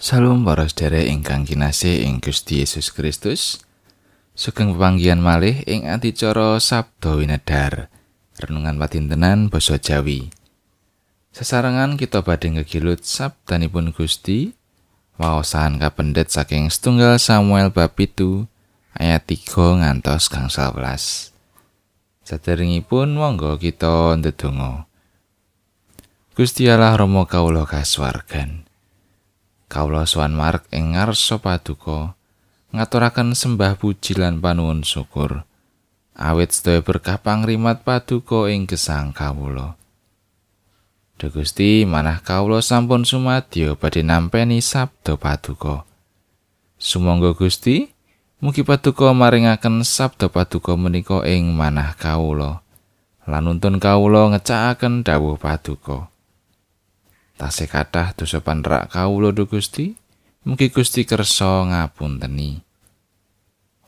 Salam para sedherek ingkang kinasih ing Gusti Yesus Kristus. Sugeng pepanggihan malih ing adicara Sabda Winedar. Renungan patintenan basa Jawi. Sesarengan kita badhe ngegilut sabdanipun Gusti waosan kapendet saking setunggal Samuel bab itu ayat 3 ngantos gangsal welas. Saderengipun monggo kita ndedonga. Gusti Allah Rama kawula kasuwargan. Kawula sowan marek ing ngarsa paduka ngaturaken sembah puji lan panuwun syukur. Awit sedaya berkah pangrimat paduka ing gesang kawula. Duh Gusti, manah kawula sampun sumadyo badhe nampeni sabda paduka. Sumangga Gusti, mugi paduka maringaken sabda paduka menika ing manah kawula. Lan nuntun kawula ngecakaken dawuh paduka. Tasih kathah dosa panrak kawula Duh Gusti mugi Gusti kersa ngapunteni.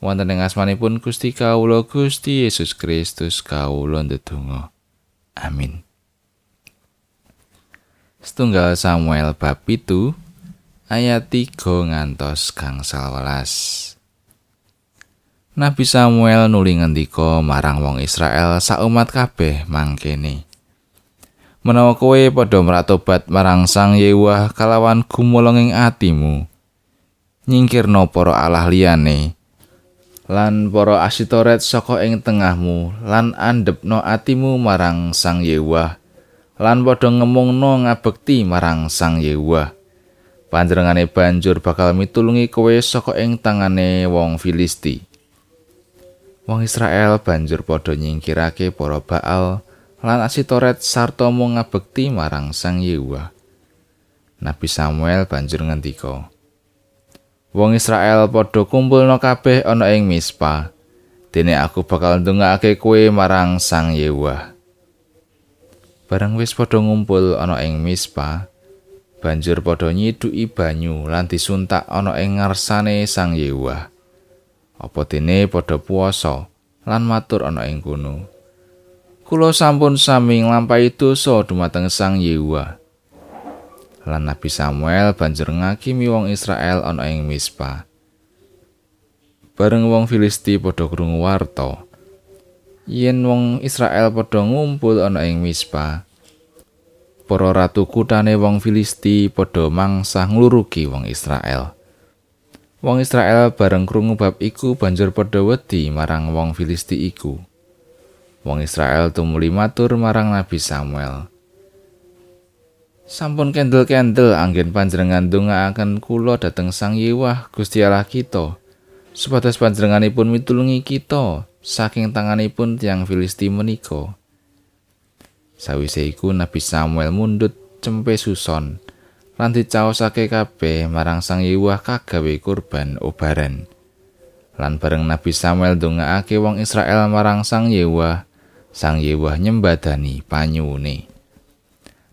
Wonten ing asmanipun Gusti kawula Gusti Yesus Kristus kawula ndedonga. Amin. Setunggal Samuel bab itu ayat 3 ngantos gangsal welas Nabi Samuel nuli ngendika marang wong Israel saumat kabeh mangkene menawa kowe padha mratobat marang Sang Yewah kalawan gumulung ing atimu nyingkirno para Allah liyane lan para asitoret saka ing tengahmu lan andepno atimu marang Sang Yewah lan padha ngemungno ngabekti marang Sang Yewah. Panjenengane banjur bakal mitulungi kowe saka ing tangane wong Filisti. Wong Israel banjur padha nyingkirake para Baal lan asitoret sarta mung ngabekti marang Sang Yewa. Nabi Samuel banjur ngendika, Wong Israel padha kumpulna kabeh ana ing Mispa. Dene aku bakal ndongake kowe marang Sang Yewa. Bareng wis padha ngumpul ana ing Mispa, banjur padha nyiduki banyu lan disuntak ana ing ngarsane Sang Yewa. Apa dene padha puasa lan matur ana ing kono. Kula sampun sami nglampahi dosa dumateng Sang Yehuwa. Lan Nabi Samuel banjur ngakimi wong Israel ana ing Mispa. Bareng wong Filisti padha krungu warta. Yen wong Israel padha ngumpul ana ing Mispa, para ratu kutane wong Filisti padha mangsa nglurugi wong Israel. Wong Israel bareng krungu bab iku banjur padha wedi marang wong Filisti iku. Wong Israel tumuli matur marang Nabi Samuel. Sampun kendel-kendel anggen panjenengan ndongaaken kula dhateng Sang Yewah Gusti Allah kita. Supados panjenenganipun mitulungi kita saking tanganipun tiang Filisti menika. Sawise iku Nabi Samuel mundut cempe suson lan dicaosake kabeh marang Sang Yewah kagawe kurban obaran. Lan bareng Nabi Samuel ndongaake wong Israel marang Sang Yewah, Sang Yewah nyembadani panyune.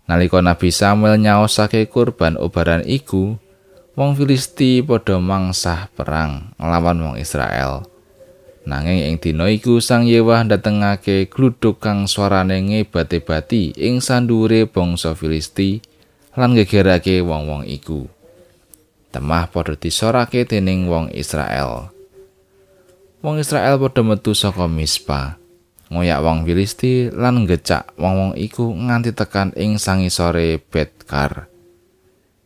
Nalika Nabi Samuel nyaosake kurban obaran iku, wong Filisti padha mangsah perang nglawan wong Israel. Nanging ing dina iku Sang Yewah datengake gluduk kang swarane ngebate-bati ing sandure bangsa Filisti lan gegerake wong-wong iku. Temah padha disorake dening wong Israel. Wong Israel padha metu saka Mispa. Ngoyak wong Filisti lan ngecak wong-wong iku nganti tekan ing sangisore Betkar.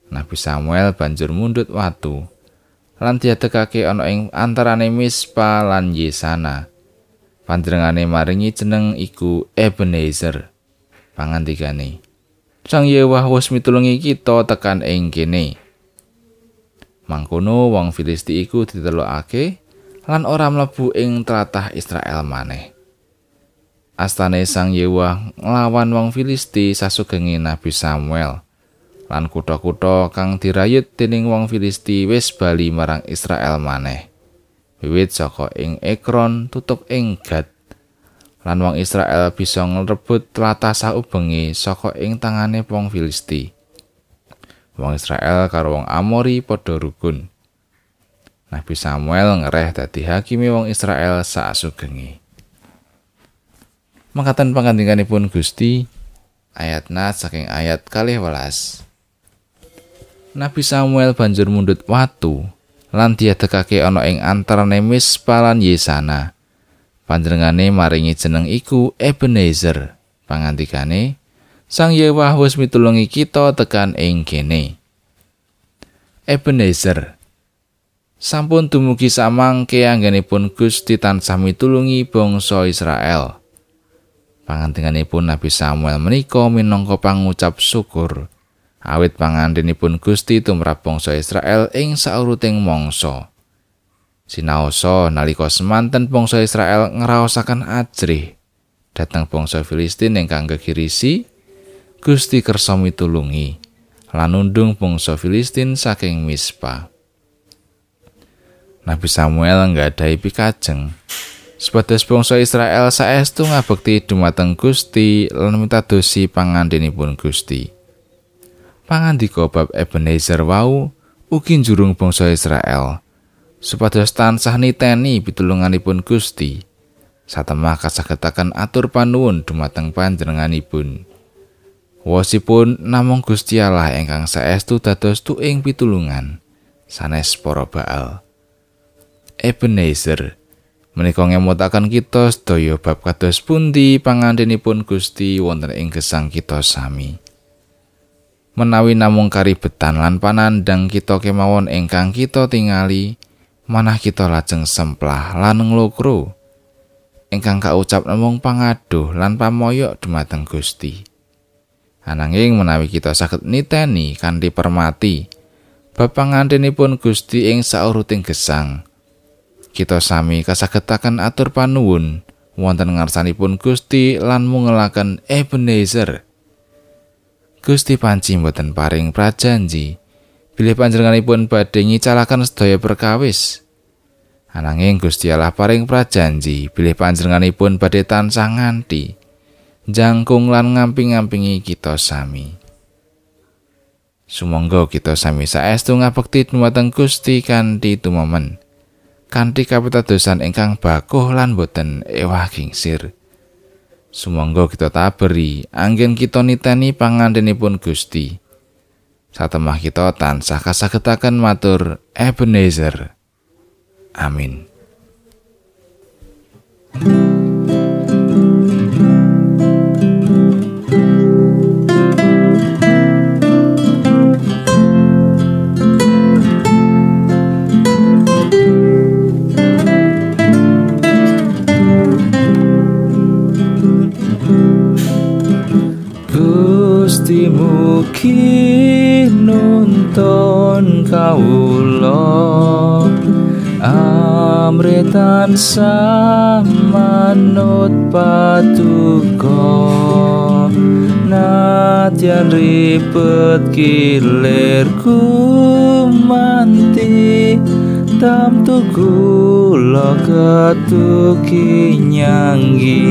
Nabi Samuel banjur mundut watu lan diadekake ana ing antarane Mispa lan Yesana. Panjenengane maringi jeneng iku Ebenezer. Pangandikane, Sang Yewah wis mitulungi kita tekan ing kene. Mangkono wong Filisti iku ditelokake lan ora mlebu ing tlatah Israel maneh. Astane Sang Yewah nglawan wong Filisti sasugenge Nabi Samuel. Lan kutha-kutha kang dirayut dening wong Filisti wis bali marang Israel maneh. Wiwit saka ing Ekron tutup ing Gad. Lan wong Israel bisa ngrebut tlatah saubenge saka ing tangane wong Filisti. Wong Israel karo wong Amori padha rukun. Nabi Samuel ngereh dadi hakimi wong Israel saasugenge. Mangkatan pangandinganipun Gusti ayat na saking ayat kalih welas. Nabi Samuel banjur mundut watu lan diadekake ana ing antarane Mispa lan Yesana. Panjenengane maringi jeneng iku Ebenezer. Pangantikane Sang Yewah wis mitulungi kita tekan ing kene. Ebenezer Sampun dumugi samangke anggenipun Gusti tansah mitulungi bangsa Israel. Pangantinganipun Nabi Samuel menika minangka pangucap syukur awit pangantinipun Gusti tumrap bangsa Israel ing sauruting mangsa. Sinaosa nalika semanten bangsa Israel ngraosaken ajrih dhateng bangsa Filistin ingkang gegirisi Gusti kersa mitulungi lan nundung bangsa Filistin saking Mispa. Nabi Samuel nggadahi pikajeng Sebatas bangsa Israel saestu ngabekti dumateng Gusti lan mitadosi pangandhenipun Gusti. Pangandika bab Ebenezer wau ugi jurung bangsa Israel supados tansah niteni pitulunganipun Gusti. Satemah kasagetaken atur panuwun dumateng panjenenganipun. Wosipun namung Gusti Allah ingkang saestu dados tuing pitulungan sanes para Baal. Ebenezer menika ngemutaken kita sedaya bab kados pundi pangandhenipun Gusti wonten ing gesang kita sami. Menawi namung karibetan lan panandang kita kemawon ingkang kita tingali, manah kita lajeng semplah lan nglokro. Ingkang kaucap namung pangaduh lan pamoyok dumateng Gusti. Ananging menawi kita saged niteni kanthi permati, bab pangandhenipun Gusti ing sauruting gesang, kita sami kasagetaken atur panuwun wonten ngarsanipun Gusti lan mungelaken Ebenezer. Gusti panci mboten paring prajanji bilih panjenenganipun badhe ngicalaken sedaya perkawis. Ananging Gusti Allah paring prajanji bilih panjenenganipun badhe tansah nganti jangkung lan ngamping-ngampingi kita sami. Sumangga kita sami saestu ngabekti dumateng Gusti kanthi tumomen. Kanthi kapitadosan ingkang bakuh lan boten ewah gingsir. Sumangga kita taberi anggen kita niteni pangandhenipun Gusti. Satemah kita tansah kasagetaken matur Ebenezer. Amin. Gusti nuntun kawula amre tansah manut patuko Natian ribet kilirku manti. Tam tukula ketuki nyanggi.